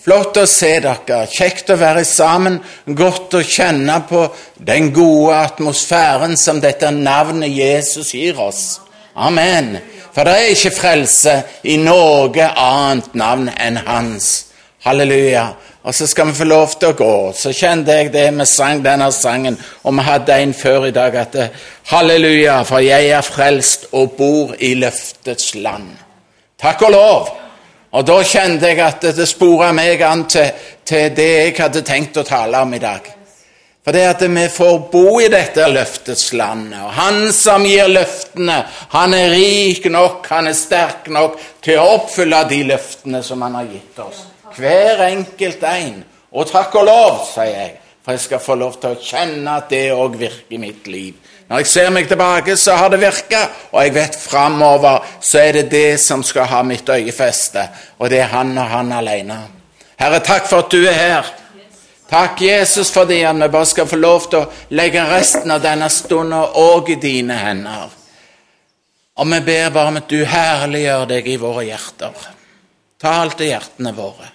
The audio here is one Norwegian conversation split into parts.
Flott å se dere. Kjekt å være sammen. Godt å kjenne på den gode atmosfæren som dette navnet Jesus gir oss. Amen. For det er ikke frelse i noe annet navn enn hans. Halleluja. Og så skal vi få lov til å gå. Så kjente jeg det vi sang denne sangen, og vi hadde en før i dag, at halleluja, for jeg er frelst og bor i løftets land. Takk og lov. Og da kjente jeg at det spora meg an til, til, det jeg hadde tenkt å tale om i dag. For det at vi får bo i dette løftets land. Og han som gir løftene, han er rik nok, han er sterk nok til å oppfylle de løftene som han har gitt oss. Hver enkelt en. Og takk og lov, sier jeg, for jeg skal få lov til å kjenne at det òg virker i mitt liv. Når jeg ser meg tilbake, så har det virka, og jeg vet framover så er det det som skal ha mitt øyefeste, og det er han og han alene. Herre, takk for at du er her. Takk, Jesus, fordi vi bare skal få lov til å legge resten av denne stunden òg i dine hender. Og vi ber bare om at du herliggjør deg i våre hjerter. Tal til hjertene våre.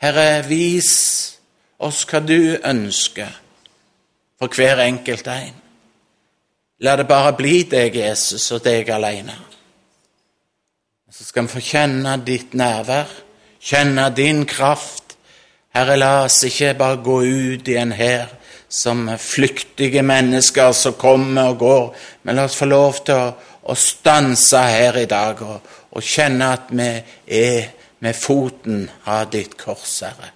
Herre, vis oss hva du ønsker for hver enkelt en. La det bare bli deg, Jesus, og deg alene. Så skal vi få kjenne ditt nærvær, kjenne din kraft. Herre, la oss ikke bare gå ut igjen her som flyktige mennesker som kommer og går, men la oss få lov til å, å stanse her i dag og, og kjenne at vi er med foten av ditt kors, Herre.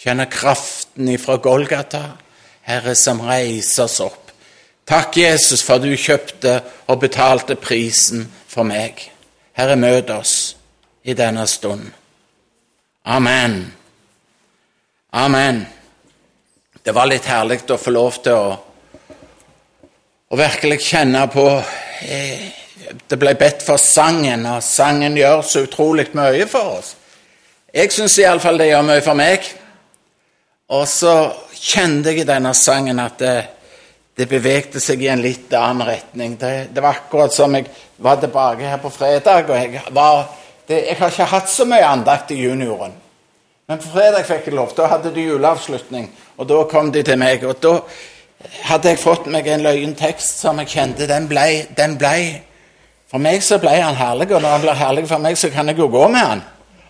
Kjenne kraften ifra Golgata, Herre, som reiser oss opp Takk, Jesus, for du kjøpte og betalte prisen for meg. Herre, møt oss i denne stund. Amen. Amen. Det var litt herlig å få lov til å, å virkelig kjenne på eh, Det ble bedt for sangen, og sangen gjør så utrolig mye for oss. Jeg syns iallfall det gjør mye for meg. Og så kjente jeg i denne sangen at det, det bevegde seg i en litt annen retning. Det, det, var akkurat som jeg var tilbake her på fredag, og jeg, var, det, jeg har ikke hatt så mye andakt i junioren. Men på fredag fikk jeg lov. Da hadde de juleavslutning, og da kom de til meg. Og da hadde jeg fått meg en løyen tekst som jeg kjente den ble, den ble For meg så ble han herlig, og når han blir herlig for meg, så kan jeg jo gå med han.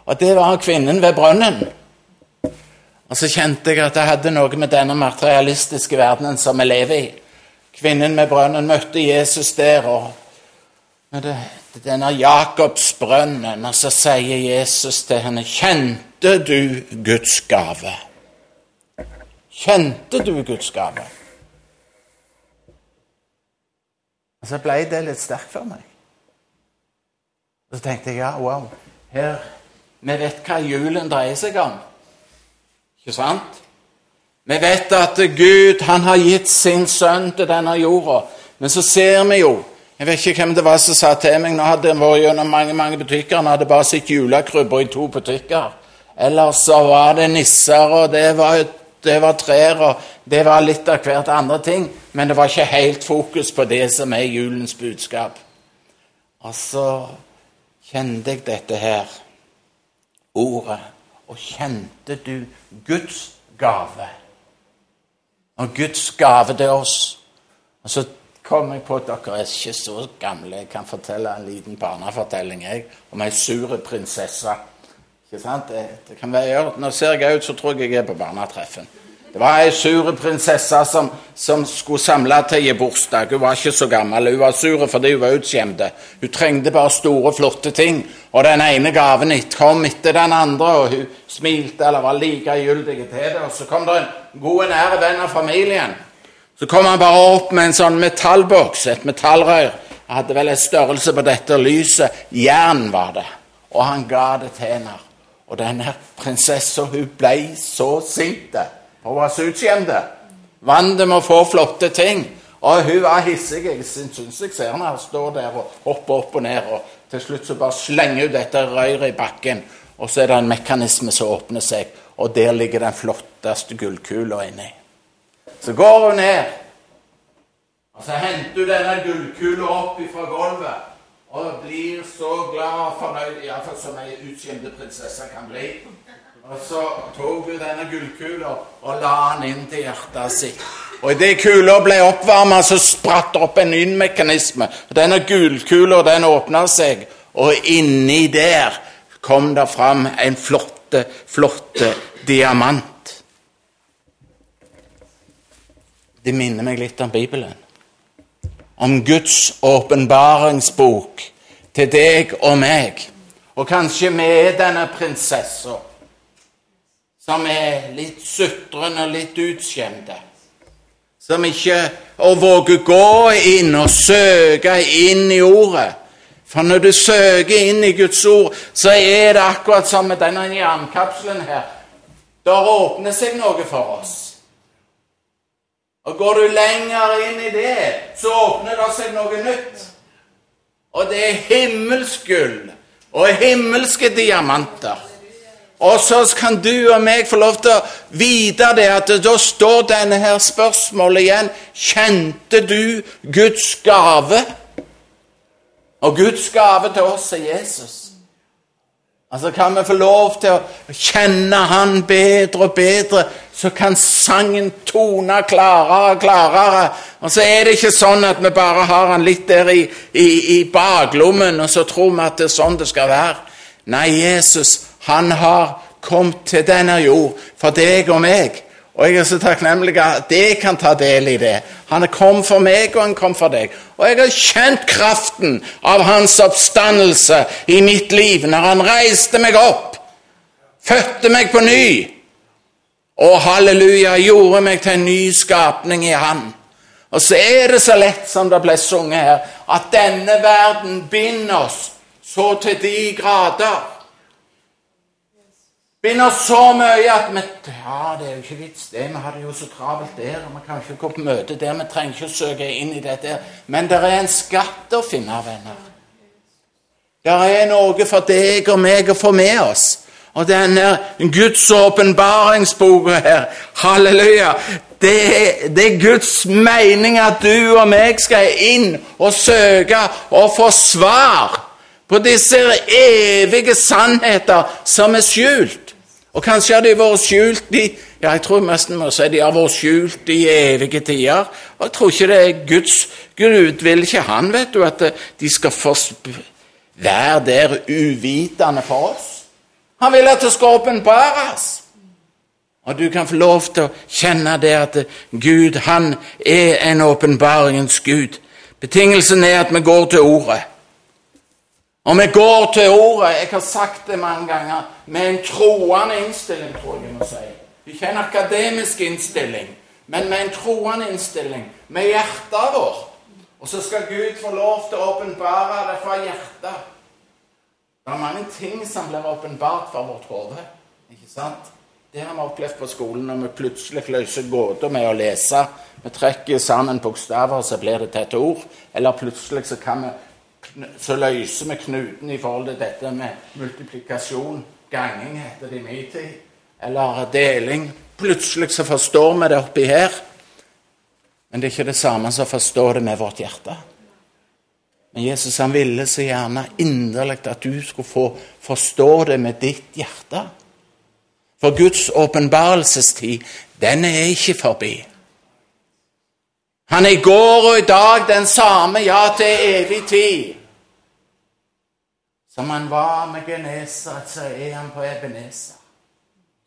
Og det var kvinnen ved brønnen. Og så kjente jeg at jeg hadde noe med denne materialistiske verdenen som vi lever i. Kvinnen med brønnen møtte Jesus der, og det, denne Jakobsbrønnen, og så sier Jesus til henne, 'Kjente du Guds gave?' Kjente du Guds gave? Og så ble det litt sterkt for meg. Og så tenkte jeg ja, wow, her, vi vet hva julen dreier seg om. Ikke sant? Vi vet at Gud han har gitt sin sønn til denne jorda. Men så ser vi jo Jeg vet ikke hvem det var som sa til meg Nå hadde han vært gjennom mange mange butikker. Han hadde bare sett julekrybber i to butikker. Ellers så var det nisser, og det var, det var trær, og det var litt av hvert andre ting. Men det var ikke helt fokus på det som er julens budskap. Og så kjente jeg dette her ordet og kjente du Guds gave? Og Guds gave til oss. Og så kom jeg på at dere er ikke så gamle. Jeg kan fortelle en liten barnefortelling jeg, om ei sur prinsesse. Ikke sant? Det, det kan være, Nå ser jeg ut så tror jeg jeg er på barnetreffen. Det var ei sur prinsesse som, som, skulle samle til ei bursdag. Hun var ikke så gammel. Hun var sur fordi hun var utskjemt. Hun trengte bare store, flotte ting. Og den ene gaven kom etter den andre, og hun smilte eller var likegyldig til det. Og så kom det en god, nær venn av familien. Så kom han bare opp med en sånn metallboks, et metallrør. Han hadde vel en størrelse på dette lyset. Jern var det. Og han ga det til henne. Og denne prinsessa, hun ble så sint. Hun var så utskjemte. Vant med å få flotte ting. Og hun var hissig. Jeg syns jeg ser henne stå der og hoppe opp og ned. Og til slutt så bare slenger hun dette røret i bakken. Og så er det en mekanisme som åpner seg, og der ligger den flotteste gullkula inni. Så går hun ned, og så henter hun denne gullkula opp fra gulvet. Og blir så glad og fornøyd, iallfall som ei utskjemte prinsesse kan bli. Og så tok hun denne gullkula og la den inn til hjertet sitt. Og idet kula ble oppvarma, så spratt det opp en ny mekanisme. Denne gullkula den åpna seg, og inni der kom det fram en flotte, flotte diamant. Det minner meg litt om Bibelen. Om Guds åpenbaringsbok til deg og meg. Og kanskje vi er denne prinsessa som er litt sutrende litt utskjemte. Som ikke våger gå inn og søke inn i ordet. For når du søker inn i Guds ord, så er det akkurat som med denne jernkapselen her. Der åpner seg noe for oss. Og går du lenger inn i det, så åpner det seg noe nytt. Og det er himmelsk gull og himmelske diamanter. Og så kan du og meg få lov til å vite det at da står denne her spørsmålet igjen Kjente du Guds gave? Og Guds gave til oss er Jesus. Altså Kan vi få lov til å kjenne Han bedre og bedre, så kan sangen tone klarere og klarere. Og så er det ikke sånn at vi bare har Han litt der i, i, i baklommen, og så tror vi at det er sånn det skal være. Nei, Jesus, han har kommet til denne jord for deg og meg. Og jeg er så takknemlig at jeg kan ta del i det. Han er kommet for meg, og han kom for deg. Og jeg har kjent kraften av hans oppstandelse i mitt liv når han reiste meg opp, fødte meg på ny, og halleluja, gjorde meg til en ny skapning i han. Og så er det så lett, som det ble sunget her, at denne verden binder oss så til de grader binder så mye at vi Ja, det er jo ikke vits, det. Vi har det jo så travelt der, og vi kan ikke gå på møte der. Vi trenger ikke å søke inn i dette. Men det er en skatt å finne, venner. Det er noe for deg og meg å få med oss. Og denne Guds åpenbaringsboka her, halleluja, det det er, Guds mening at du og meg skal inn og søke og få svar på disse evige sannheter som er skjult. Og kanskje har de vært skjult i ja, jeg tror nesten må si de har vært skjult i evige tider. Og jeg tror ikke det er Guds Gud vil ikke han, vet du, at de skal være der uvitende for oss. Han vil at det skal åpenbares. Og du kan få lov til å kjenne det at Gud, han er en åpenbaringens Gud. Betingelsen er at vi går til Ordet. Og vi går til ordet, jeg har sagt det mange ganger, med en troende innstilling, tror jeg jeg må si. Ikke en akademisk innstilling, men med en troende innstilling, med hjertet vårt. Og så skal Gud få lov til å åpenbare det fra hjertet. Det er mange ting som blir åpenbart for vårt hode. Ikke sant? Det har vi opplevd på skolen når vi plutselig løser gåter med å lese. Vi trekker sammen bokstaver, så blir det til et ord. Eller plutselig så kan vi så løser vi knuten i forhold til dette med multiplikasjon. Ganging heter det i min tid. Eller deling. Plutselig så forstår vi det oppi her. Men det er ikke det samme som å forstå det med vårt hjerte. Men Jesus han ville så gjerne inderlig at du skulle få forstå det med ditt hjerte. For Guds åpenbarelsestid, den er ikke forbi. Han er i går og i dag den samme, ja, til evig tid. Som han var med Genesaret, så er han på Ebenezer.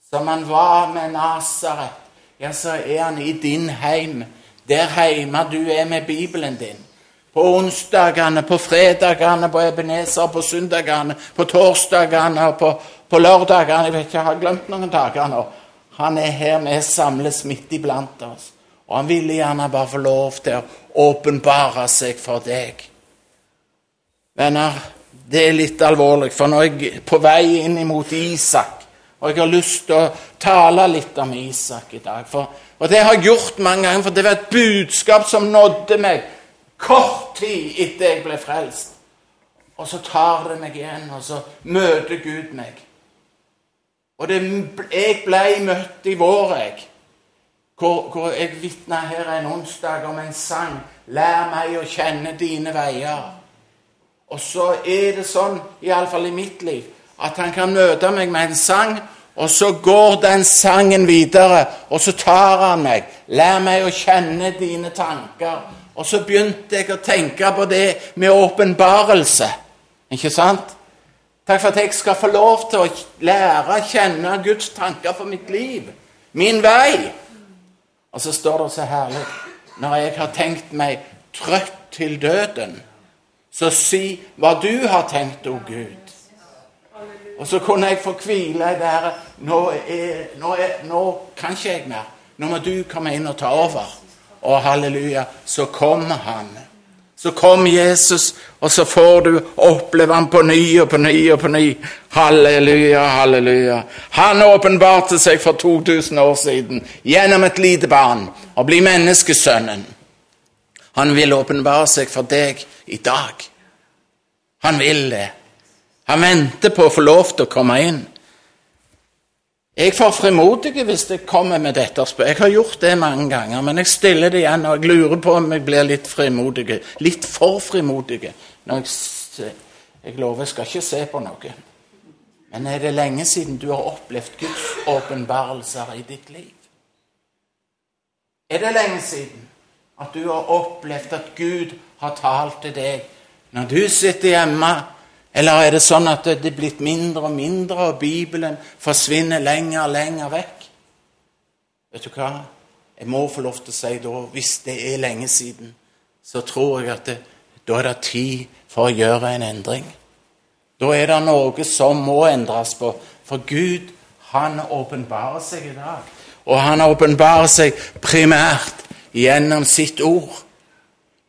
Som han var med Nasaret, ja, så er han i din heim. Der heime du er med Bibelen din. På onsdagene, på fredagene på Ebenezer, på søndagene, på torsdagene og på, på lørdagene. Jeg vet ikke, jeg har glemt noen dager nå. Han er her, vi samles midt iblant oss. Og han ville gjerne bare få lov til å åpenbare seg for deg. Venner, det er litt alvorlig, for nå er jeg på vei inn mot Isak. Og jeg har lyst til å tale litt om Isak i dag. For, og det har jeg gjort mange ganger, for det var et budskap som nådde meg kort tid etter jeg ble frelst. Og så tar det meg igjen, og så møter Gud meg. Og det, jeg ble møtt i vår, jeg. Hvor, hvor jeg vitna her en onsdag om en sang 'Lær meg å kjenne dine veier'. Og så er det sånn, iallfall i mitt liv, at han kan møte meg med en sang, Og så går den sangen videre, og så tar han meg. Lær meg å kjenne dine tanker. Og så begynte jeg å tenke på det med åpenbarelse. Ikke sant? Takk for at jeg skal få lov til å lære å kjenne Guds tanker for mitt liv. Min vei. Og så står det så herlig Når jeg har tenkt meg trøtt til døden, så si hva du har tenkt, å Gud. Og så kunne jeg få hvile der. Nå, nå, nå kan ikke jeg mer. Nå må du komme inn og ta over. Og halleluja, så kommer han. Så kom Jesus, og så får du oppleve ham på ny og på ny og på ny. Halleluja, halleluja. Han åpenbarte seg for 2000 år siden gjennom et lite barn og blir menneskesønnen. Han vil åpenbare seg for deg i dag. Han vil det. Han venter på å få lov til å komme inn. Jeg får frimodige hvis jeg kommer med dette. Jeg har gjort det mange ganger, men jeg stiller det igjen, og jeg lurer på om jeg blir litt frimodig. Litt for frimodig. Jeg, jeg lover, jeg skal ikke se på noe. Men er det lenge siden du har opplevd Guds åpenbarelser i ditt liv? Er det lenge siden at du har opplevd at Gud har talt til deg når du sitter hjemme eller er det sånn at det er blitt mindre og mindre, og Bibelen forsvinner lenger og lenger vekk? Vet du hva? Jeg må få lov til å si da, hvis det er lenge siden, så tror jeg at det, da er det tid for å gjøre en endring. Da er det noe som må endres på. For Gud, han åpenbarer seg i dag. Og han åpenbarer seg primært gjennom sitt ord.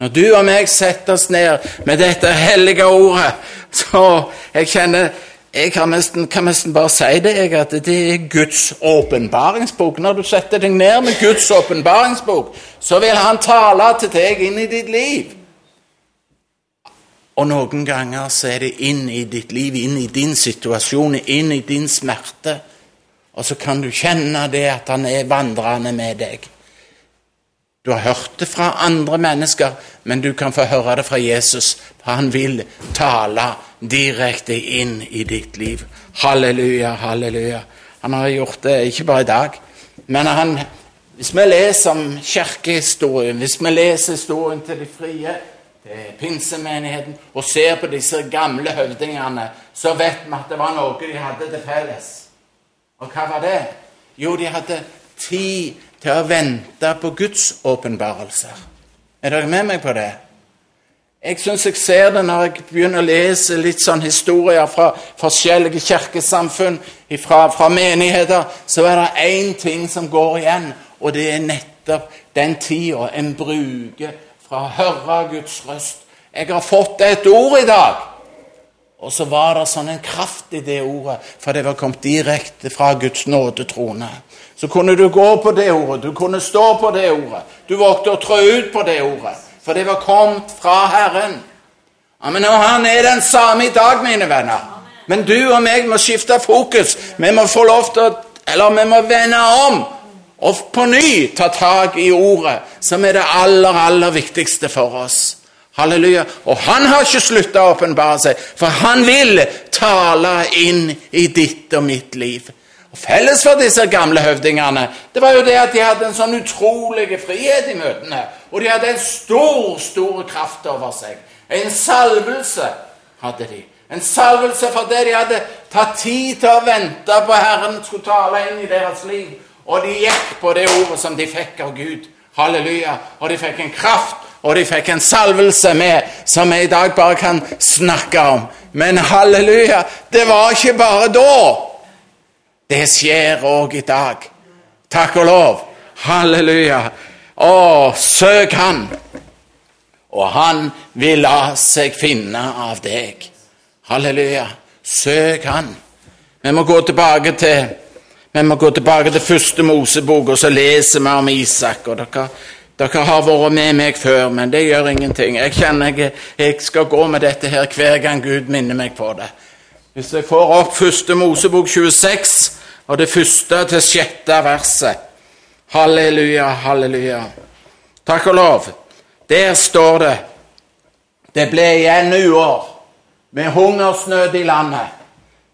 Når du og meg setter oss ned med dette hellige ordet, så jeg kjenner Jeg kan nesten, kan nesten bare si det, jeg, at det er Guds åpenbaringsbok. Når du setter deg ned med Guds åpenbaringsbok, så vil Han tale til deg inn i ditt liv. Og noen ganger så er det inn i ditt liv, inn i din situasjon, inn i din smerte. Og så kan du kjenne det at han er vandrende med deg. Du har hørt det fra andre mennesker, men du kan få høre det fra Jesus, for han vil tale direkte inn i ditt liv. Halleluja, halleluja. Han har gjort det ikke bare i dag, men han, hvis vi leser om kirkehistorien, hvis vi leser historien til de frie, til pinsemenigheten, og ser på disse gamle høvdingene, så vet vi at det var noe de hadde til felles. Og hva var det? Jo, de hadde tid til å vente på Guds åpenbarelser. Er dere med meg på det? Jeg syns jeg ser det når jeg begynner å lese litt sånn historier fra forskjellige kirkesamfunn, fra, fra menigheter, så er det én ting som går igjen, og det er nettopp den tida en bruker fra å høre Guds røst. Jeg har fått et ord i dag. Og så var det sånn en kraft i det ordet, for det var kommet direkte fra Guds nådetrone. Så kunne du gå på det ordet, du kunne stå på det ordet. Du vågte å trå ut på det ordet, for det var kommet fra Herren. Ja, men Han er den samme i dag, mine venner. Men du og meg må skifte fokus. Vi må få lov til å Eller vi må vende om og på ny ta tak i ordet, som er det aller, aller viktigste for oss. Halleluja. Og han har ikke slutta å åpenbare seg, for han vil tale inn i ditt og mitt liv. Og Felles for disse gamle høvdingene det var jo det at de hadde en sånn utrolig frihet i møtene. Og de hadde en stor, stor kraft over seg. En salvelse hadde de. En salvelse for det de hadde tatt tid til å vente på Herren skulle tale inn i deres liv. Og de gikk på det ordet som de fikk av Gud. Halleluja. Og de fikk en kraft, og de fikk en salvelse med, som vi i dag bare kan snakke om. Men halleluja, det var ikke bare da. Det skjer òg i dag. Takk og lov. Halleluja. Å, søk Han, og Han vil la seg finne av deg. Halleluja. Søk Han. Vi må gå tilbake til vi må gå tilbake til første Mosebok, og så leser vi om Isak. og dere, dere har vært med meg før, men det gjør ingenting. Jeg kjenner jeg, jeg skal gå med dette her hver gang Gud minner meg på det. Hvis jeg får opp første Mosebok 26, og det første til sjette verset. Halleluja, halleluja. Takk og lov. Der står det Det ble igjen uår med hungersnød i landet,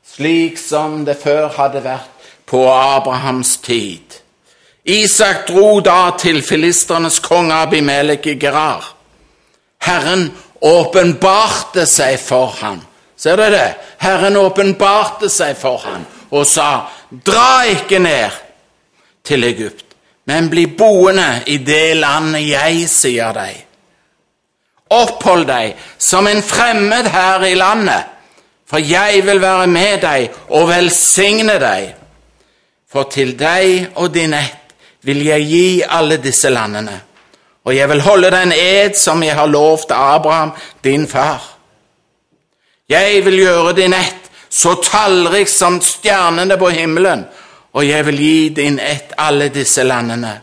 slik som det før hadde vært på Abrahams tid. Isak dro da til filisternes konge Abimelek i Gerar. Herren åpenbarte seg for ham. Ser du det? Herren åpenbarte seg for ham og sa, dra ikke ned til Egypt, men bli boende i det landet jeg sier deg. Opphold deg som en fremmed her i landet, for jeg vil være med deg og velsigne deg. For til deg og din ett vil jeg gi alle disse landene, og jeg vil holde den ed som jeg har lovt Abraham, din far. Jeg vil gjøre din ett så tallrik som stjernene på himmelen, og jeg vil gi din ett alle disse landene.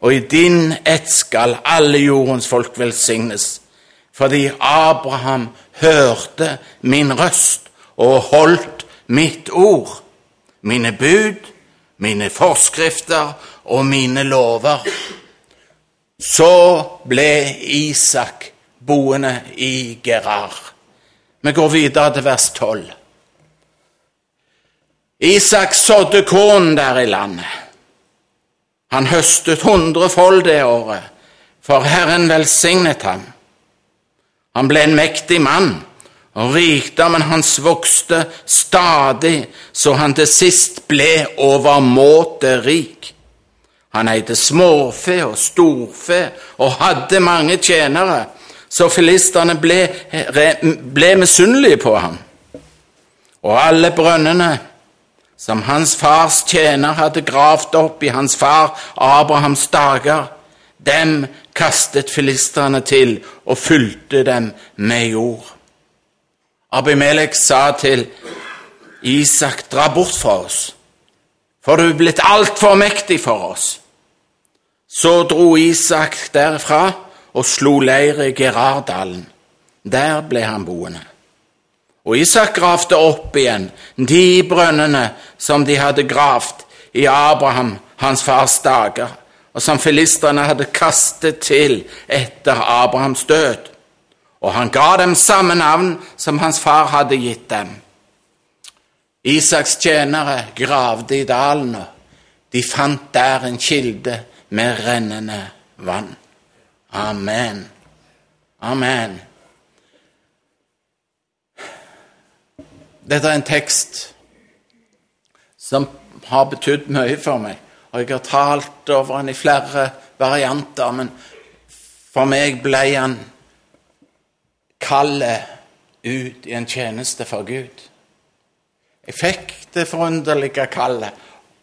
Og i din ett skal alle jordens folk velsignes fordi Abraham hørte min røst og holdt mitt ord, mine bud, mine forskrifter og mine lover. Så ble Isak boende i Gerar. Vi går videre til vers 12. Isak sådde korn der i landet. Han høstet hundrefold det året, for Herren velsignet ham. Han ble en mektig mann, og rikdommen hans vokste stadig, så han til sist ble overmåte rik. Han eide småfe og storfe og hadde mange tjenere, så filistene ble, ble misunnelige på ham. Og alle brønnene som hans fars tjener hadde gravd opp i hans far Abrahams dager, dem kastet filistene til og fulgte dem med jord. Abimelek sa til Isak, dra bort fra oss, for du er blitt altfor mektig for oss. Så dro Isak derfra og slo leir i Gerardalen. Der ble han boende. Og Isak gravde opp igjen de brønnene som de hadde gravd i Abraham, hans fars dager og som filistrene hadde kastet til etter Abrahams død. Og han ga dem samme navn som hans far hadde gitt dem. Isaks tjenere gravde i dalen, og de fant der en kilde med rennende vann. Amen. Amen. Dette er en tekst som har betydd mye for meg. Og jeg har talt over den i flere varianter, men for meg ble han kallet ut i en tjeneste for Gud. Jeg fikk det forunderlige kallet.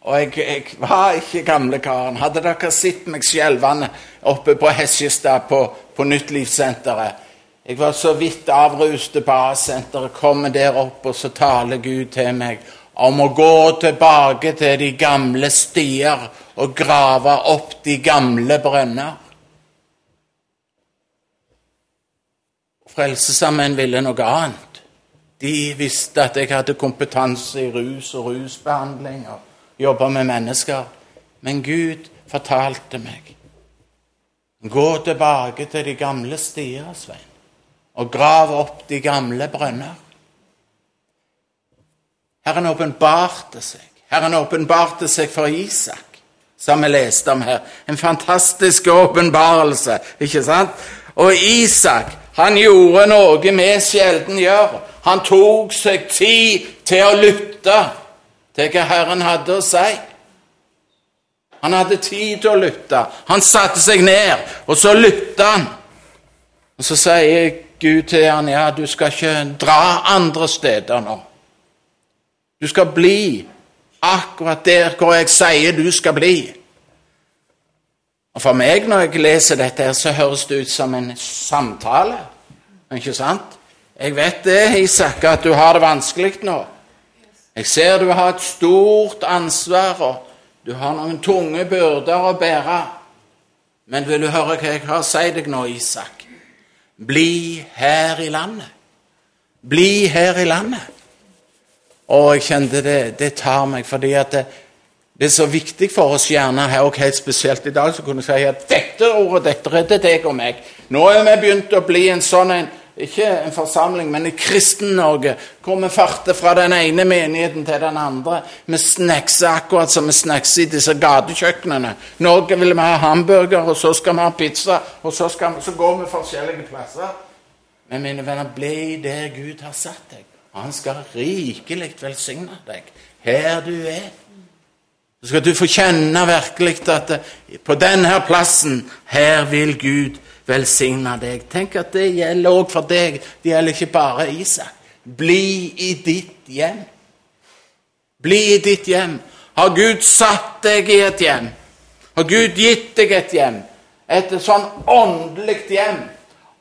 Og jeg, jeg, var ikke gamlekaren. Hadde dere sett meg skjelvende oppe på Hesjestad på, på Nyttlivssenteret? Jeg var så vidt avrustet på A-senteret, kommer der opp, og så taler Gud til meg om å gå tilbake til de gamle stier og grave opp de gamle brønner. Frelsesarmeen ville noe annet. De visste at jeg hadde kompetanse i rus og rusbehandling og jobba med mennesker. Men Gud fortalte meg gå tilbake til de gamle stier, Svein, og grav opp de gamle brønner. Herren åpenbarte seg. Herren åpenbarte seg for Isak, som vi leste om her. En fantastisk åpenbarelse, ikke sant? Og Isak, han gjorde noe vi sjelden gjør. Han tok seg tid til å lytte til hva Herren hadde å si. Han hadde tid til å lytte. Han satte seg ned, og så lytta han. Og så sier Gud til han, ja, du skal ikke dra andre steder nå. Du skal bli akkurat der hvor jeg sier du skal bli. Og For meg, når jeg leser dette, her, så høres det ut som en samtale. Ikke sant? Jeg vet det, Isak, at du har det vanskelig nå. Jeg ser du har et stort ansvar, og du har noen tunge byrder å bære. Men vil du høre hva jeg har å si deg nå, Isak? Bli her i landet. Bli her i landet. Og jeg kjente det, det tar meg, fordi at det, det, er så viktig for oss gjerne her, og helt spesielt i dag, så kunne jeg si at dette ordet dette er til deg og meg. Nå er vi begynt å bli en sånn en ikke en forsamling, men i Kristen-Norge, hvor vi farter fra den ene menigheten til den andre. Vi snackser akkurat som vi snackser i disse gatekjøkkenene. Norge vil vi ha hamburger, og så skal vi ha pizza, og så, vi, så går vi forskjellige plasser. Men mine venner, bli der Gud har satt deg. Han skal rikelig velsigne deg her du er. Så skal du få kjenne virkelig at på denne plassen, her vil Gud velsigne deg. Tenk at det gjelder òg for deg. Det gjelder ikke bare Isak. Bli i ditt hjem. Bli i ditt hjem. Har Gud satt deg i et hjem? Har Gud gitt deg et hjem? Et sånn åndelig hjem?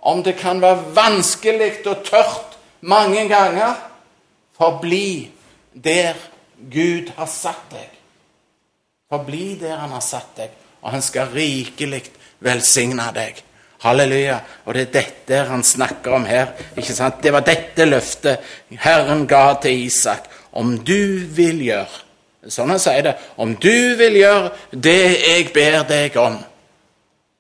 Om det kan være vanskelig og tørt mange ganger, forbli der Gud har satt deg. Forbli der han har satt deg, og han skal rikelig velsigne deg. Halleluja. Og det er dette han snakker om her. ikke sant? Det var dette løftet Herren ga til Isak. Om du vil gjøre Sånn han sier det. Om du vil gjøre det jeg ber deg om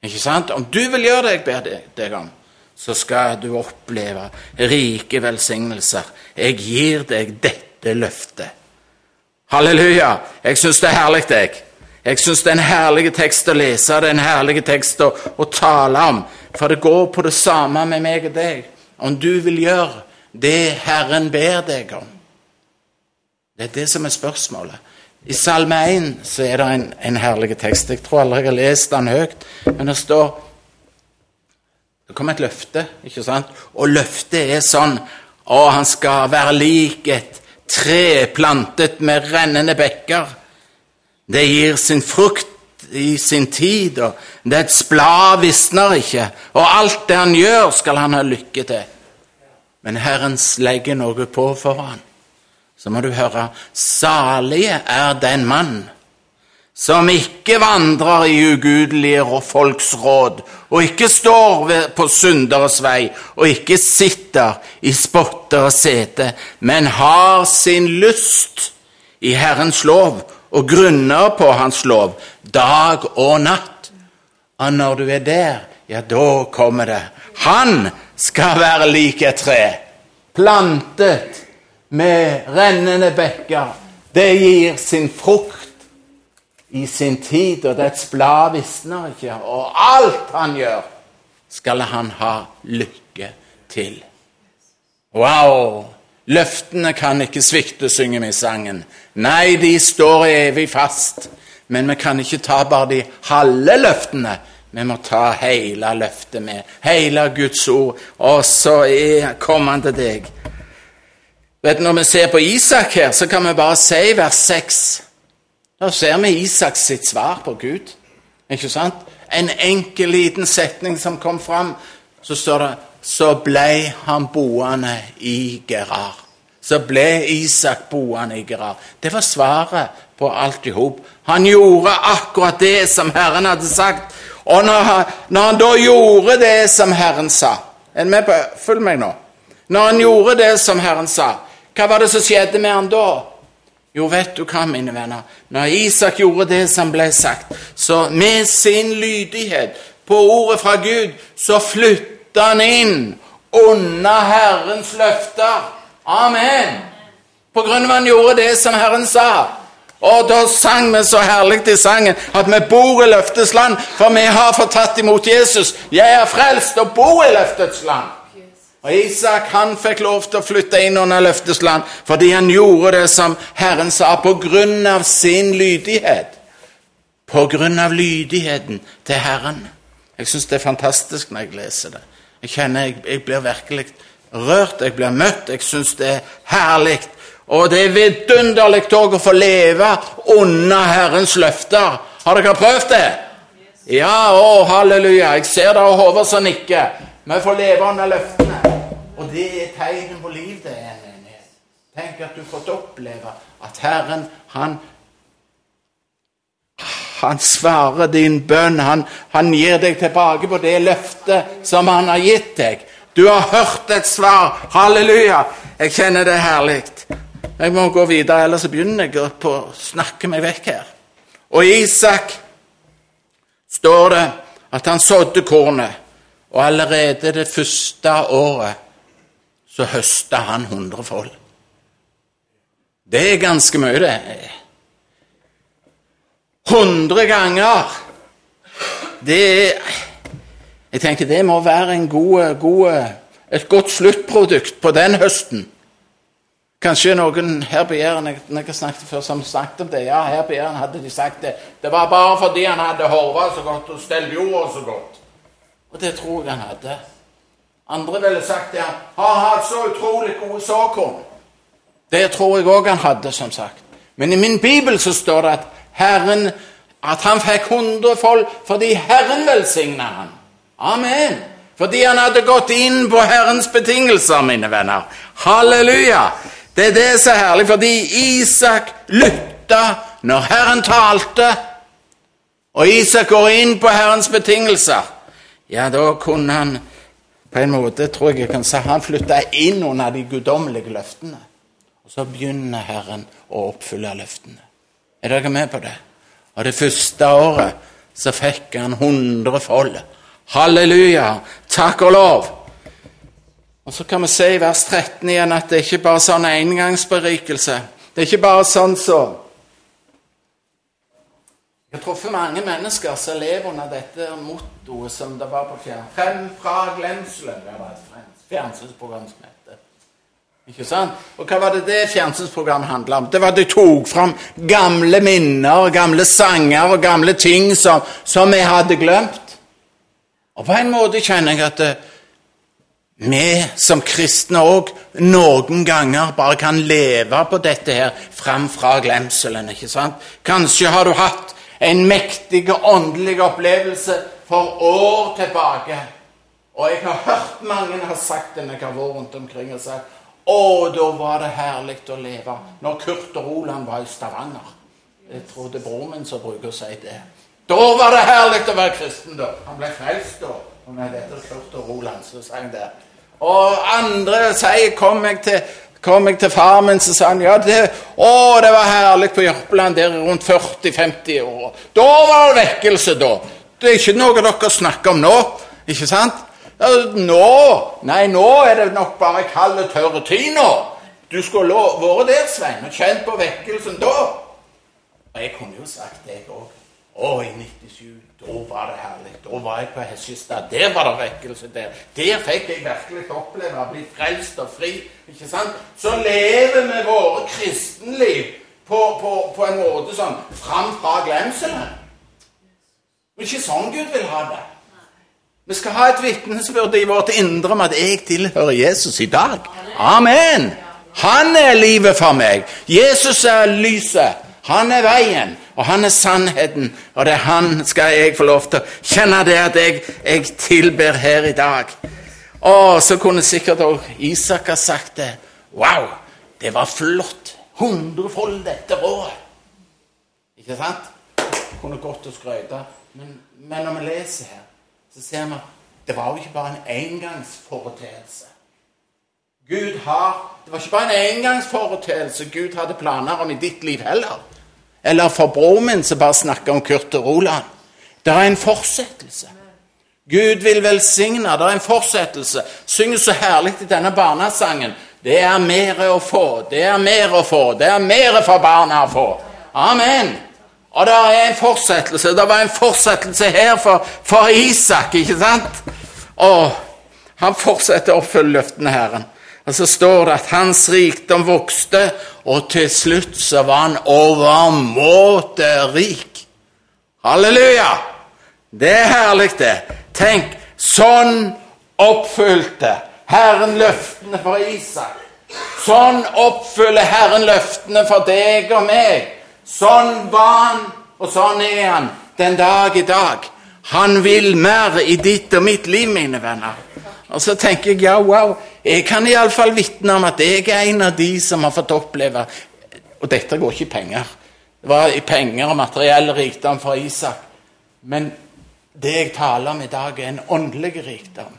Ikke sant? Om du vil gjøre det jeg ber deg om, så skal du oppleve rike velsignelser. Jeg gir deg dette løftet. Halleluja. Jeg syns det er herlig, jeg. Jeg syns det er en herlig tekst å lese, det er en herlig tekst å, å, tale om. For det går på det samme med meg og deg. Om du vil gjøre det Herren ber deg om. Det er det som er spørsmålet. I Salme 1 så er det en, en herlig tekst. Jeg tror aldri jeg har lest den høyt, men det står Det kommer et løfte, ikke sant? Og løftet er sånn Å, han skal være lik et tre plantet med rennende bekker det gir sin frukt i sin tid, og dets blad visner ikke, og alt det han gjør, skal han ha lykke til. Men Herren legger noe på for han. Så må du høre, salige er den mann som ikke vandrer i ugudelige folks råd, og ikke står på synderes vei, og ikke sitter i spotteres sete, men har sin lyst i Herrens lov og grunner på Hans lov dag og natt. Og når du er der, ja, da kommer det. Han skal være lik et tre, plantet med rennende bekker. Det gir sin frukt i sin tid, og dets blad visner ikke. Og alt han gjør, skal han ha lykke til. Wow! Løftene kan ikke svikte, synger vi i sangen. Nei, de står evig fast. Men vi kan ikke ta bare de halve løftene. Vi må ta hele løftet med. Hele Guds ord. Og så kommer han til deg. Vet du, Når vi ser på Isak her, så kan vi bare si vers 6. Da ser vi Isak sitt svar på Gud. Ikke sant? En enkel, liten setning som kom fram. Så står det så ble han boende i Gerar. Så ble Isak boende i Gerar. Det var svaret på alt i hop. Han gjorde akkurat det som Herren hadde sagt. Og når han, når han da gjorde det som Herren sa Er du med på Følg meg nå. Når han gjorde det som Herren sa, hva var det som skjedde med han da? Jo, vet du hva, mine venner? Når Isak gjorde det som ble sagt, så med sin lydighet på ordet fra Gud, så flytta han inn under Herrens løfter. Amen. På grunn av han gjorde det som Herren sa. Og da sang vi så herlig i sangen at vi bor i løftets land, for vi har fått tatt imot Jesus. Jeg er frelst og bor i løftets land. Og Isak han fikk lov til å flytte inn under løftets land fordi han gjorde det som Herren sa, på grunn av sin lydighet. På grunn av lydigheten til Herren. Jeg syns det er fantastisk når jeg leser det. Jeg kjenner jeg, jeg blir virkelig rørt, jeg blir møtt, jeg syns det er herlig. Og det er vidunderlig òg å få leve under Herrens løfter. Har dere prøvd det? Ja, å, halleluja. Jeg ser det og hodet som nikker. Vi får leve under løftene. Og det er tegnet på liv, det er en menighet. Tenk at du fått oppleve at Herren, han han svarer din bønn. Han, han, gir deg tilbake på det løftet som han har gitt deg. Du har hørt et svar. Halleluja! Jeg kjenner det herlig. Jeg må gå videre, ellers begynner jeg på å snakke meg vekk her. Og Isak står det at han sådde kornet, og allerede det første året så høsta han hundrefold. Det er ganske mye, det. Hundre ganger. Det Jeg tenker det må være god, god, et godt sluttprodukt på den høsten. Kanskje noen her på Jæren jeg, snakket før, som snakket om det. Ja, her på Jæren hadde de sagt det. Det var bare fordi han hadde horva så godt og stelt jorda så godt. Og det tror jeg han hadde. Andre ville sagt det. Han har hatt så utrolig gode såkorn. Det tror jeg òg han hadde, som sagt. Men i min bibel så står det at Herren at han fikk hundrefold fordi Herren velsigna han. Amen. Fordi han hadde gått inn på Herrens betingelser, mine venner. Halleluja. Det er det er herlig, fordi Isak lytta når Herren talte. Og Isak går inn på Herrens betingelser. Ja, da kunne han på en måte, tror jeg jeg kan si, han flytta inn under de guddommelige løftene. Og så begynner Herren å oppfylle løftene. Er dere med på det? Og det første året så fikk han hundrefold. Halleluja! Takk og lov! Og Så kan vi se i vers 13 igjen at det er ikke bare sånn engangsberikelse. Det er ikke bare sånn som så. Jeg har truffet mange mennesker som lever under dette mottoet som det var på fjern. Frem fra glemselen. Det var et fjernsynsprogram som het. Ikke sant? Og hva var det det fjernsynsprogrammet handla om? Det var at de tok fram gamle minner, gamle sanger og gamle ting som, som vi hadde glemt. Og på en måte kjenner jeg at det, eh, vi som kristne òg noen ganger bare kan leve på dette her fram fra glemselen. ikke sant? Kanskje har du hatt en mektig åndelig opplevelse for år tilbake. Og jeg har hørt mange har sagt det når jeg har vært rundt omkring og sagt å, da var det herlig å leve. Når Kurt og Roland var i Stavanger. Jeg tror det er broren min som bruker å si det. Da var det herlig å være kristen, da. Han ble frelst da. Og med dette Kurt og Roland, så sang det. Og andre sier kom jeg til kom jeg til far min, så sa han ja, det, å, det var herlig på Jørpeland der rundt 40-50 år. Da var det vekkelse, da. Det er ikke noe dere snakker om nå. Ikke sant? Nå Nei, nå er det nok bare kald og tørr tid nå. Du skulle vært der, Svein, og kjent på vekkelsen da. Og jeg kunne jo sagt det, jeg òg. Å, i 97 da var det herlig. Da var jeg på Hesjestad. Der var det vekkelse. Der Der fikk jeg virkelig oppleve å bli frelst og fri. ikke sant? Så lever vi våre kristenliv på, på, på en måte sånn fram fra glemselen. Er ikke sånn Gud vil ha det. Vi skal ha et vitnesbyrd i vårt indre om at jeg tilhører Jesus i dag. Amen! Han er livet for meg. Jesus er lyset. Han er veien. Og han er sannheten, og det er han skal jeg få lov til å kjenne det at jeg, jeg tilber her i dag. Å, så kunne sikkert òg Isak ha sagt det. Wow, det var flott. Hundrefold dette året. Ikke sant? Kunne godt å skryte. Men, men når vi leser her, så ser vi at det var jo ikke bare en engangsforeteelse. Gud har, Det var ikke bare en engangsforeteelse Gud hadde planer om i ditt liv heller. Eller for broren min som bare snakker om Kurt og Roland. Det er en fortsettelse. Gud vil velsigne. Det er en fortsettelse. Synger så herlig i denne barnesangen. Det er mer å få, det er mer å få, det er mer for barna å få. Amen. Og det er en fortsettelse. Det var en fortsettelse her for, for Isak, ikke sant? Og han fortsetter å oppfylle løftene, Herren. Og så står det at hans rikdom vokste, og til slutt så var han overmåte rik. Halleluja! Det er herlig, det. Tenk, sånn oppfylte Herren løftene for Isak. Sånn oppfyller Herren løftene for deg og meg. Sånn var han, og sånn er han den dag i dag. Han vil mer i ditt og mitt liv, mine venner. Og så tenker jeg ja, wow, jeg kan iallfall vitne om at jeg er en av de som har fått oppleve Og dette går ikke i penger. Det var i penger og materiell rikdom fra Isak. Men det jeg taler om i dag, er en åndelig rikdom.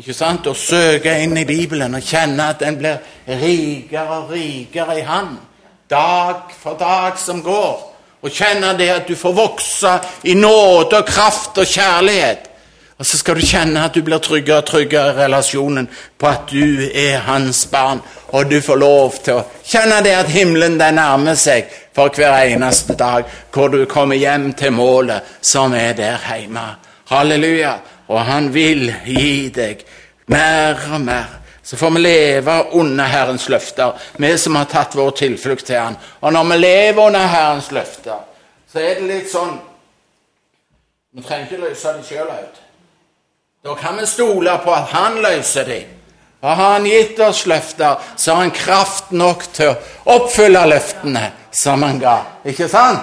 Ikke sant? Å søke inn i Bibelen og kjenne at den blir rikere og rikere i Han. Dag for dag som går. Og kjenne det at du får vokse i nåde og kraft og kjærlighet. Og så skal du kjenne at du blir tryggere og tryggere i relasjonen på at du er hans barn, og du får lov til å kjenne det at himmelen den nærmer seg for hver eneste dag, hvor du kommer hjem til målet som er der hjemme. Halleluja. Og han vil gi deg mer og mer. Så får vi leve under Herrens løfter, vi som har tatt vår tilflukt til Han. Og når vi lever under Herrens løfter, så er det litt sånn Vi trenger ikke løse det sjøl ut. Da kan vi stole på at han løser dem. Har han gitt oss løfter, så har han kraft nok til å oppfylle løftene som han ga. Ikke sant?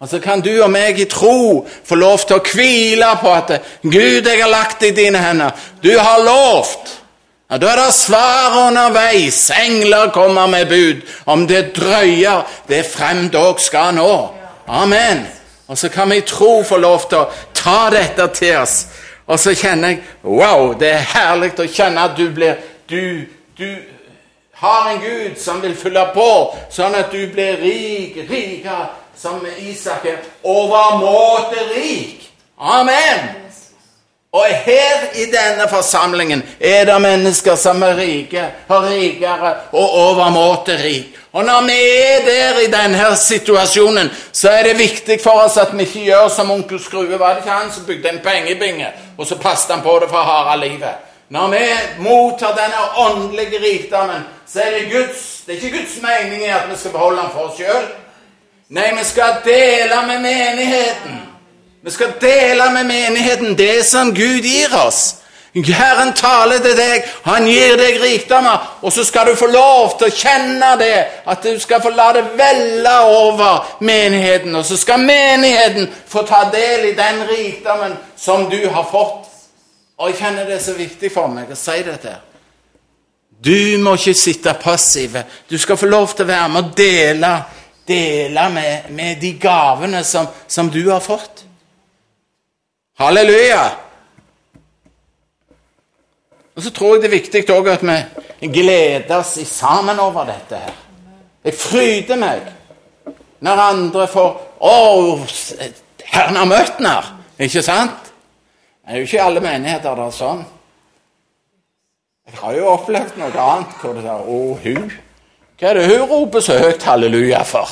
Og så kan du og meg i tro få lov til å hvile på at Gud, jeg har lagt i dine hender. Du har lovt. Ja, Da er det svar underveis. Engler kommer med bud. Om det drøyer, det frem dog skal nå. Amen. Og så kan vi i tro få lov til å ta dette til oss og så kjenner jeg Wow, det er herlig å kjenne at du blir Du, du har en Gud som vil fylle på, sånn at du blir rik, rikere, som Isak er. Overmåte rik. Amen. Og her i denne forsamlingen er det mennesker som er rike, og rikere og overmåte rik. Og når vi er der i denne situasjonen, så er det viktig for oss at vi ikke gjør som onkel Skrue. Var det ikke han som bygde en pengebinge, og så passet han på det for harde livet? Når vi mottar denne åndelige rikdommen, så er det Guds Det er ikke Guds mening at vi skal beholde den for oss sjøl. Nei, vi skal dele med menigheten. Vi skal dele med menigheten det som Gud gir oss. Herren taler til deg, han gir deg rikdommer, og så skal du få lov til å kjenne det, at du skal få la det velle over menigheten, og så skal menigheten få ta del i den rikdommen som du har fått. Og jeg kjenner det er så viktig for meg å si dette. Du må ikke sitte passiv. Du skal få lov til å være med og dele, dele med, med de gavene som, som du har fått. Halleluja! Og så tror jeg det er viktig òg at vi gleder oss sammen over dette her. Jeg fryder meg når andre får Å, Herren har møtt den her! Ikke sant? Det er jo ikke alle menigheter det er sånn. Jeg har jo opplevd noe annet hvor det er 'Å, hun'. Hva er det hun roper så høyt halleluja for?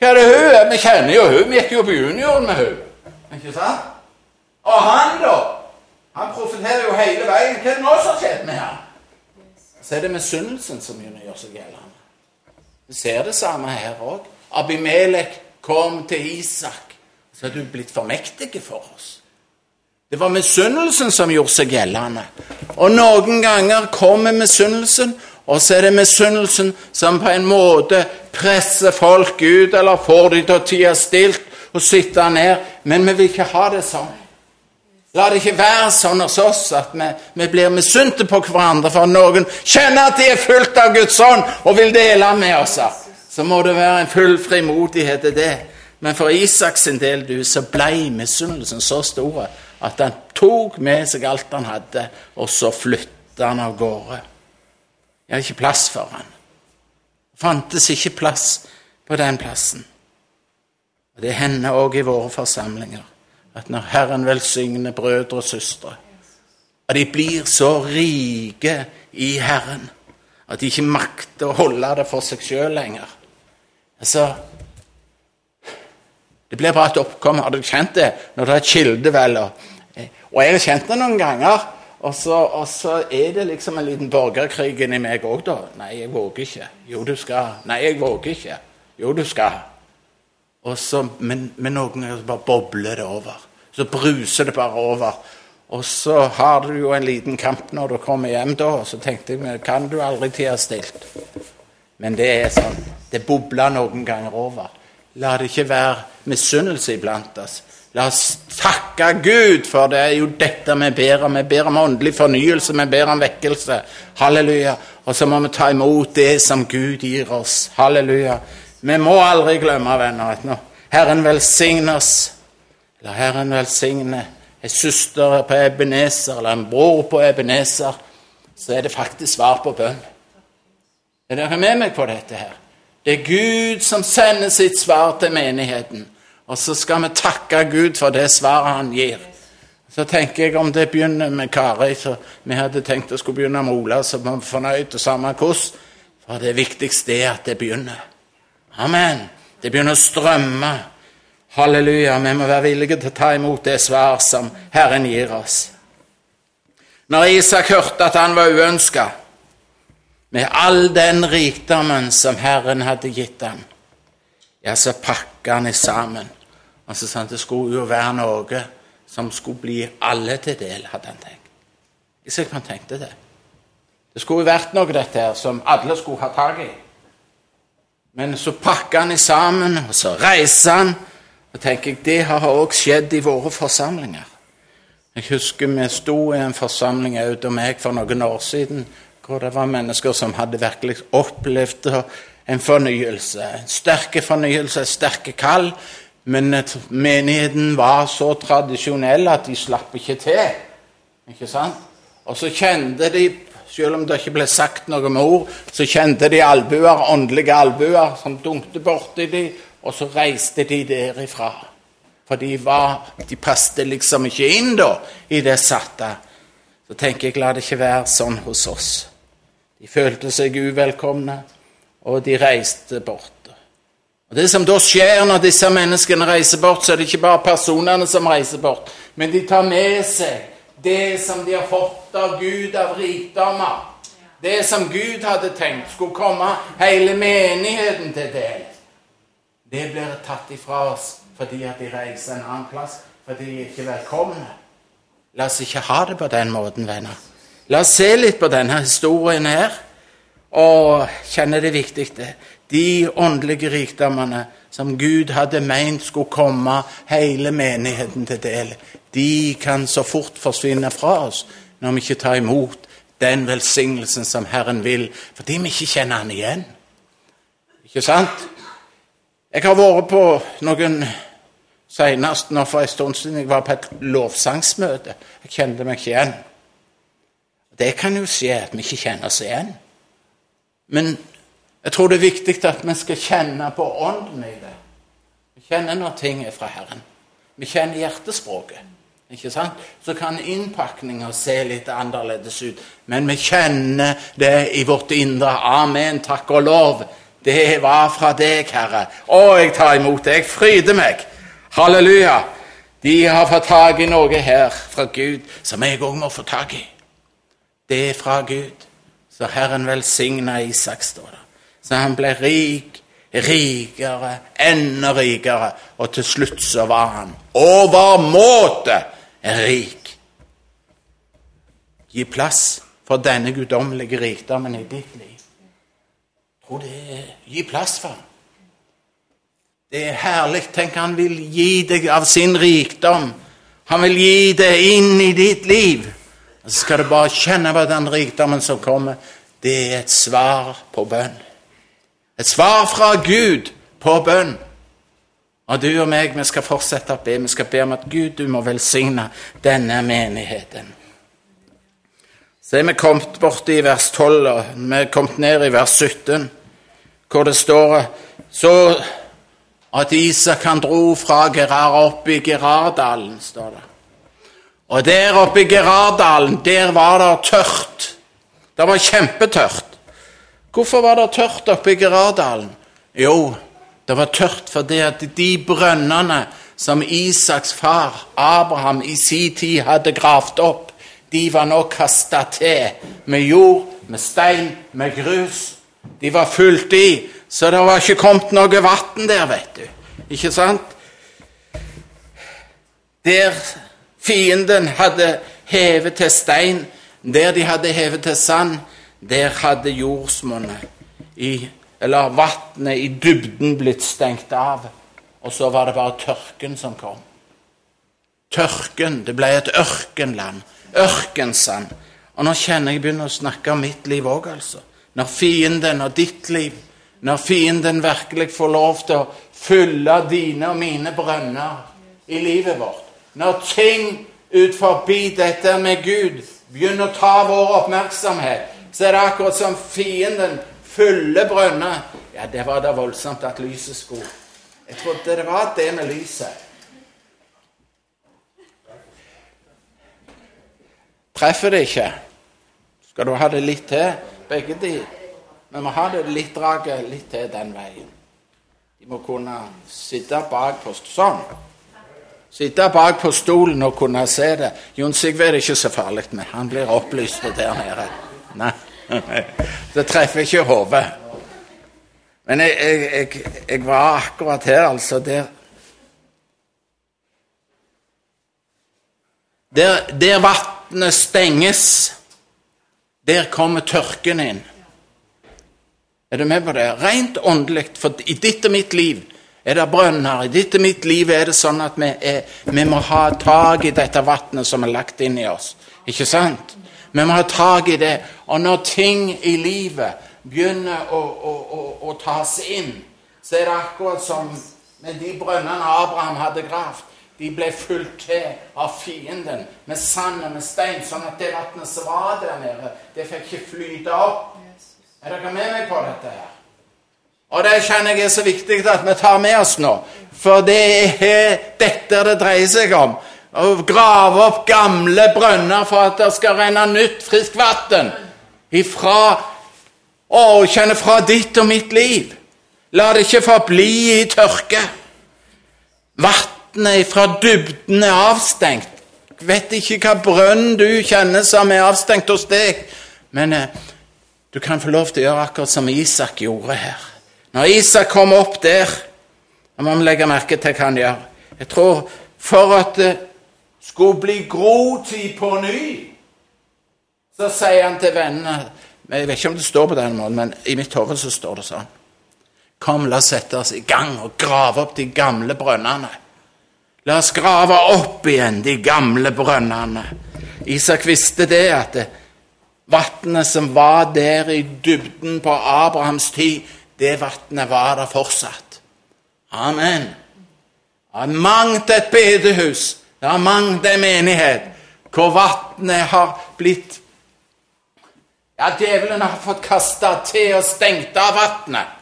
Hva er det hun? Vi kjenner jo hun. Vi gikk jo på junioren med hun. Ikke sant? Og han, da? Han profeterer jo hele veien. Hva er det nå som har skjedd med ham? Så er det misunnelsen som gjør seg gjeldende. Vi ser det samme her òg. Abimelek kom til Isak. Så er du blitt for mektig for oss. Det var misunnelsen som gjorde seg gjeldende. Og noen ganger kommer misunnelsen, og så er det misunnelsen som på en måte presser folk ut, eller får de til å tie stilt og sitte ned. Men vi vil ikke ha det sånn. La det ikke være sånn hos oss at vi, vi blir misunte på hverandre for noen kjenner at de er fullt av Guds ånd og vil dele med oss. Så må det være en full frimodighet til det. Men for Isaks del du, så ble misunnelsen så stor at han tok med seg alt han hadde, og så flytta han av gårde. Det er ikke plass for han. Det fantes ikke plass på den plassen. Og Det hender òg i våre forsamlinger at når Herren velsigner brødre og søstre, at de blir så rike i Herren at de ikke makter å holde det for seg sjøl lenger. Altså, Det blir bare et oppkom. Har du kjent det når det er et kildevel? Og, og jeg har kjent det noen ganger. Og så, og så, er det liksom en liten borgerkrig inni meg òg, da. Nei, jeg våger ikke. Jo, du skal. Nei, jeg våger ikke. Jo, du skal. Og så, men, men noen ganger bare bobler det over. Så bruser det bare over. Og så har du jo en liten kamp når du kommer hjem, da. Og så tenkte jeg kan du aldri tie stilt. Men det er sånn. Det bobler noen ganger over. La det ikke være misunnelse iblant oss. La oss takke Gud, for det er jo dette vi ber om. Vi ber om åndelig fornyelse, vi ber om vekkelse. Halleluja. Og så må vi ta imot det som Gud gir oss. Halleluja. Vi må aldri glemme, venner, at når Herren velsigner oss eller Herren velsigne en søster på Ebenezer eller en bror på Ebenezer, så er det faktisk svar på bønn. Er dere med meg på dette her? Det er Gud som sender sitt svar til menigheten. Og så skal vi takke Gud for det svaret han gir. Så tenker jeg om det begynner med Kari så Vi hadde tenkt å skulle begynne med Ola, så var vi fornøyd, og samme hvordan. For det viktigste er at det begynner. Amen. Det begynner å strømme. Halleluja. Vi må være villige til å ta imot det svar som Herren gir oss. Når Isak hørte at han var uønska, med all den rikdommen som Herren hadde gitt ham, ja, så pakka han i sammen. Han sa at det skulle jo være noe som skulle bli alle til del, hadde han tenkt. Isak han tenkte det. Det skulle jo vært noe, dette her, som alle skulle ha tak i. Men så pakker han sammen, og så reiser han. Og tenker jeg, Det har også skjedd i våre forsamlinger. Jeg husker vi sto i en forsamling ute om meg for noen år siden, hvor det var mennesker som hadde virkelig opplevd en fornyelse. En sterke fornyelse, en sterke kall. Men menigheten var så tradisjonell at de slapp ikke til. Ikke sant? Og så kjente de, selv om det ikke ble sagt noe med ord, så kjente de albuer, åndelige albuer som dunkte borti dem, og så reiste de derifra. For de, var, de passet liksom ikke inn da, i det satte. Så tenker jeg la det ikke være sånn hos oss. De følte seg uvelkomne, og de reiste bort. Og Det som da skjer når disse menneskene reiser bort, så er det ikke bare personene som reiser bort, men de tar med seg det som de har fått av Gud av rikdommer. Det som Gud hadde tenkt skulle komme hele menigheten til del. Det blir tatt ifra oss fordi at de reiser en annen plass, fordi de er ikke velkomne. La oss ikke ha det på den måten, venner. La oss se litt på denne historien her og kjenne det viktig. det de åndelige rikdommene som Gud hadde meint skulle komme hele menigheten til del, de kan så fort forsvinne fra oss når vi ikke tar imot den velsignelsen som Herren vil, fordi vi ikke kjenner Han igjen. Ikke sant? Jeg har vært på noen Senest nå for en stund siden jeg var på et lovsangsmøte. Jeg kjente meg ikke igjen. Det kan jo skje at vi ikke kjenner oss igjen. Men jeg tror det er viktig at vi skal kjenne på ånden i det. Vi kjenner når ting er fra Herren. Vi kjenner hjertespråket. Ikke sant? Så kan innpakninga se litt annerledes ut, men vi kjenner det i vårt indre. Amen, takk og lov. Det var fra deg, Herre. Å, jeg tar imot det. Jeg fryder meg. Halleluja. De har fått tak i noe her fra Gud som jeg òg må få tak i. Det er fra Gud. Så Herren velsigna Isak, står det. Så han ble rik, rikere, enda rikere, og til slutt så var han overmåte rik. Gi plass for denne guddommelige rikdommen i ditt liv. Tro det er Gi plass for den. Det er herlig. Tenk, han vil gi deg av sin rikdom. Han vil gi det inn i ditt liv. Så skal du bare kjenne på den rikdommen som kommer. Det er et svar på bønn. Et svar fra Gud på bønn. Og du og meg, vi skal fortsette å be. Vi skal be om at Gud, du må velsigne denne menigheten. Så er vi kommet borti vers 12, og vi er kommet ned i vers 17, hvor det står så at Isak han dro fra Gerar opp i Gerardalen, står det. Og der oppe i Gerardalen, der var det tørt. Det var kjempetørt. Hvorfor var det tørt oppe i Gerardalen? Jo, det var tørt fordi at de brønnene som Isaks far, Abraham, i sin tid hadde gravd opp, de var nå kasta til med jord, med stein, med grus. De var fullt i, så det var ikke kommet noe vann der, vet du. Ikke sant? Der fienden hadde hevet til stein, der de hadde hevet til sand, der hadde jordsmonnet, eller vannet i dybden, blitt stengt av. Og så var det bare tørken som kom. Tørken. Det ble et ørkenland. Ørkensand. Og nå kjenner jeg begynner å snakke om mitt liv òg, altså. Når fienden og ditt liv Når fienden virkelig får lov til å fylle dine og mine brønner i livet vårt. Når ting ut forbi dette med Gud begynner å ta vår oppmerksomhet, så er det akkurat som fienden fyller brønner. Ja, det var da voldsomt at lyset skulle Jeg trodde det var det med lyset. treffer det ikke. Skal du ha det litt til, begge de. Vi må ha det litt draget litt til den veien. De må kunne sitte bak på sånn. Sitte bak på stolen og kunne se det. Jon Sigve er det ikke så farlig med. Han blir opplyst der nede. Nei, det treffer ikke hodet. Men jeg, jeg, jeg, jeg, var akkurat her, altså. Der Der, der vannet stenges, der kommer tørken inn. Er du med på det? Rent åndelig. For i ditt og mitt liv er det brønner. I ditt og mitt liv er det sånn at vi, er, vi må ha tak i dette vannet som er lagt inn i oss. Ikke sant? Vi må ha tak i det. Og når ting i livet begynner å, å, å, å tas inn, så er det akkurat som med de brønnene Abraham hadde gravd. De ble fulgt til av fienden med sand og med stein, sånn at det vannet som var der nede, det fikk ikke flyte opp. Er dere med meg på dette her? Og det kjenner jeg er så viktig at vi tar med oss nå. For det er dette det dreier seg om. Å grave opp gamle brønner for at det skal renne nytt, friskt vann ifra kjenne fra ditt og mitt liv. La det ikke forbli i tørke. Vann vannet fra dybden er avstengt. Jeg vet ikke hva brønn du kjenner som er avstengt hos deg, men eh, du kan få lov til å gjøre akkurat som Isak gjorde her. Når Isak kom opp der Da må vi legge merke til hva han gjør. Jeg tror for at det skulle bli grotid på ny, så sier han til vennene Jeg vet ikke om det står på den måten, men i mitt hode så står det sånn. Kom, la oss sette oss i gang og grave opp de gamle brønnene. La oss grave opp igjen de gamle brønnene. Isak visste det, at vannet som var der i dybden på Abrahams tid, det vannet var der fortsatt. Amen. Han mangt et bedehus, det er mangt en menighet hvor vannet har blitt Ja, djevelen har fått kasta til og stengt av vannet.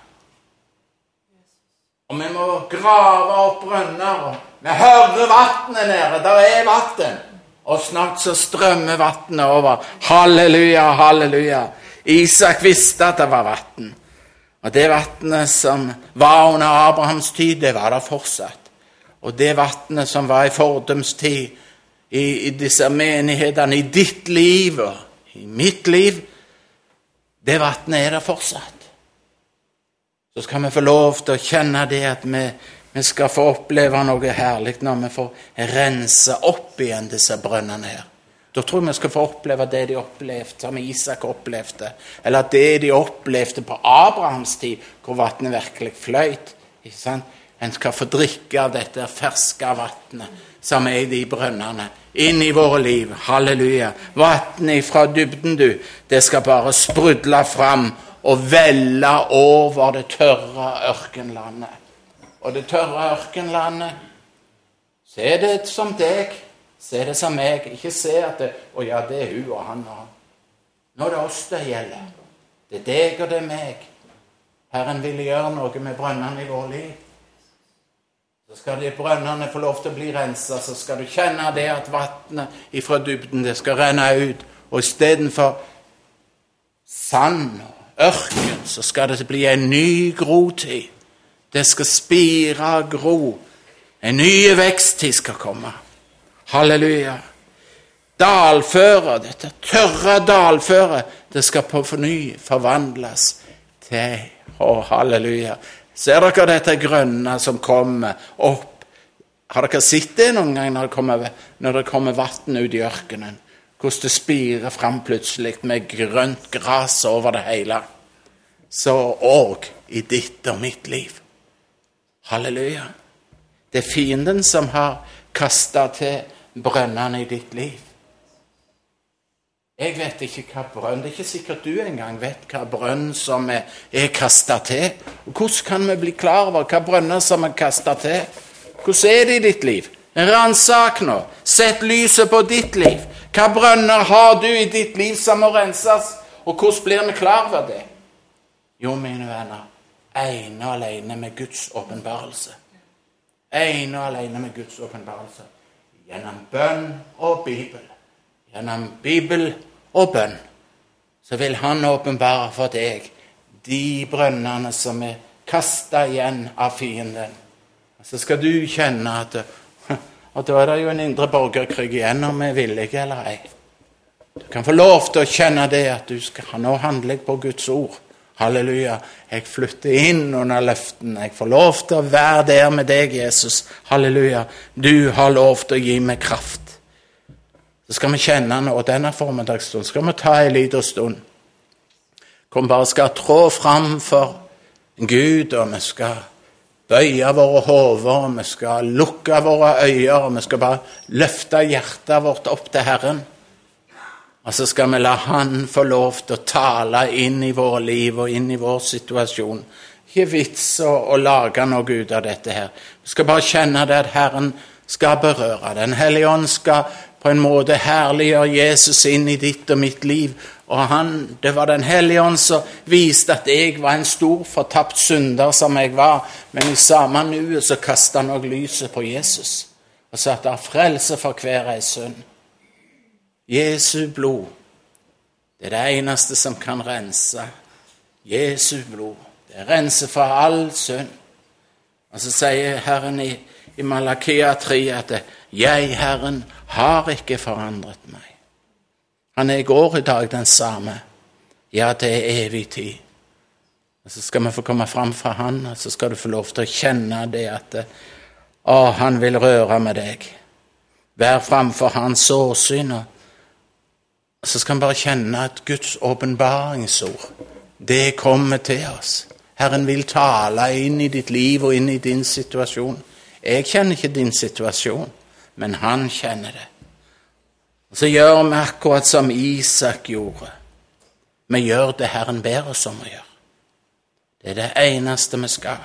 Og vi må grave opp brønner. Vi hører vannet nede. Der er vann. Og snart så strømmer vannet over. Halleluja, halleluja. Isak visste at det var vann. Og det vannet som var under Abrahams tid, det var der fortsatt. Og det vannet som var i fordums tid, i, i disse menighetene, i ditt liv og i mitt liv, det vannet er der fortsatt. Så skal vi få lov til å kjenne det at vi vi skal få oppleve noe herlig når vi får rense opp igjen disse brønnene her. Da tror jeg vi skal få oppleve det de opplevde, som Isak opplevde. Eller det de opplevde på Abrahams tid, hvor vannet virkelig fløyt. Ikke sant? En skal få drikke av dette ferske vannet som er i de brønnene, inn i våre liv. Halleluja. Vannet fra dybden, du, det skal bare sprudle fram og velle over det tørre ørkenlandet og det tørre ørkenlandet. Se det som deg, se det som meg. Ikke se at det, 'Å ja, det er hun og han og han'. Nå er det oss det gjelder. Det er deg, og det er meg. Herren vil gjøre noe med brønnene i vårt liv. Så skal de brønnene få lov til å bli rensa, så skal du kjenne det at vannet ifra dybden det skal renne ut. Og istedenfor sand og ørken, så skal det bli en ny grotid. Det skal spire og gro. En ny veksttid skal komme. Halleluja. Dalføret, dette tørre dalføret, det skal på forny forvandles til Å, halleluja. Ser dere dette grønne som kommer opp? Har dere sett det noen gang når det kommer, når kommer vann ut i ørkenen? Hvordan det spirer fram plutselig med grønt gress over det hele. Så òg i ditt og mitt liv. Halleluja. Det er fienden som har kasta til brønnene i ditt liv. Jeg vet ikke hva brønn Det er ikke sikkert du engang vet hva brønn som er, er kasta til. Og Hvordan kan vi bli klar over hva brønner som er kasta til? Hvordan er det i ditt liv? Ransak nå. Sett lyset på ditt liv. Hva brønner har du i ditt liv som må renses? Og hvordan blir vi klar over det? Jo, mine venner, ene og alene med Guds åpenbarelse. Ene og alene med Guds åpenbarelse. Gjennom bønn og Bibel. gjennom Bibel og bønn, så vil Han åpenbare for deg de brønnene som er kasta igjen av fienden. Så skal du kjenne at og da er det jo en indre borgerkrig igjen om vi er villige eller ei. Du kan få lov til å kjenne det at du skal Nå handler jeg på Guds ord. Halleluja. Jeg flytter inn under løften. Jeg får lov til å være der med deg, Jesus. Halleluja. Du har lov til å gi meg kraft. Så skal vi kjenne nå denne formiddagsstunden. skal vi ta en liten stund. Hvor vi bare skal trå fram for Gud, og vi skal bøye våre hoder, vi skal lukke våre øyne, og vi skal bare løfte hjertet vårt opp til Herren. Og så skal vi la Han få lov til å tale inn i våre liv og inn i vår situasjon. Ikke vits å, å lage noe ut av dette her. Vi skal bare kjenne det at Herren skal berøre. Den hellige ånd skal på en måte herliggjør Jesus inn i ditt og mitt liv. Og han, Det var Den hellige ånd som viste at jeg var en stor, fortapt synder som jeg var. Men i samme nuet så kasta han òg lyset på Jesus og sa at det er frelse for hver ei synd. Jesu blod, det er det eneste som kan rense. Jesu blod. Det renser for all synd. Og så sier Herren i, i Malakia 3 at 'Jeg, Herren, har ikke forandret meg'. Han er i går i dag den samme. Ja, det er evig tid. Og Så skal vi få komme fram fra Han, og så skal du få lov til å kjenne det at å, Han vil røre med deg. Vær framfor Hans åsyn og så skal vi bare kjenne at Guds åpenbaringsord, det kommer til oss. Herren vil tale inn i ditt liv og inn i din situasjon. Jeg kjenner ikke din situasjon, men han kjenner det. Og Så gjør vi akkurat som Isak gjorde. Vi gjør det Herren ber oss om å gjøre. Det er det eneste vi skal.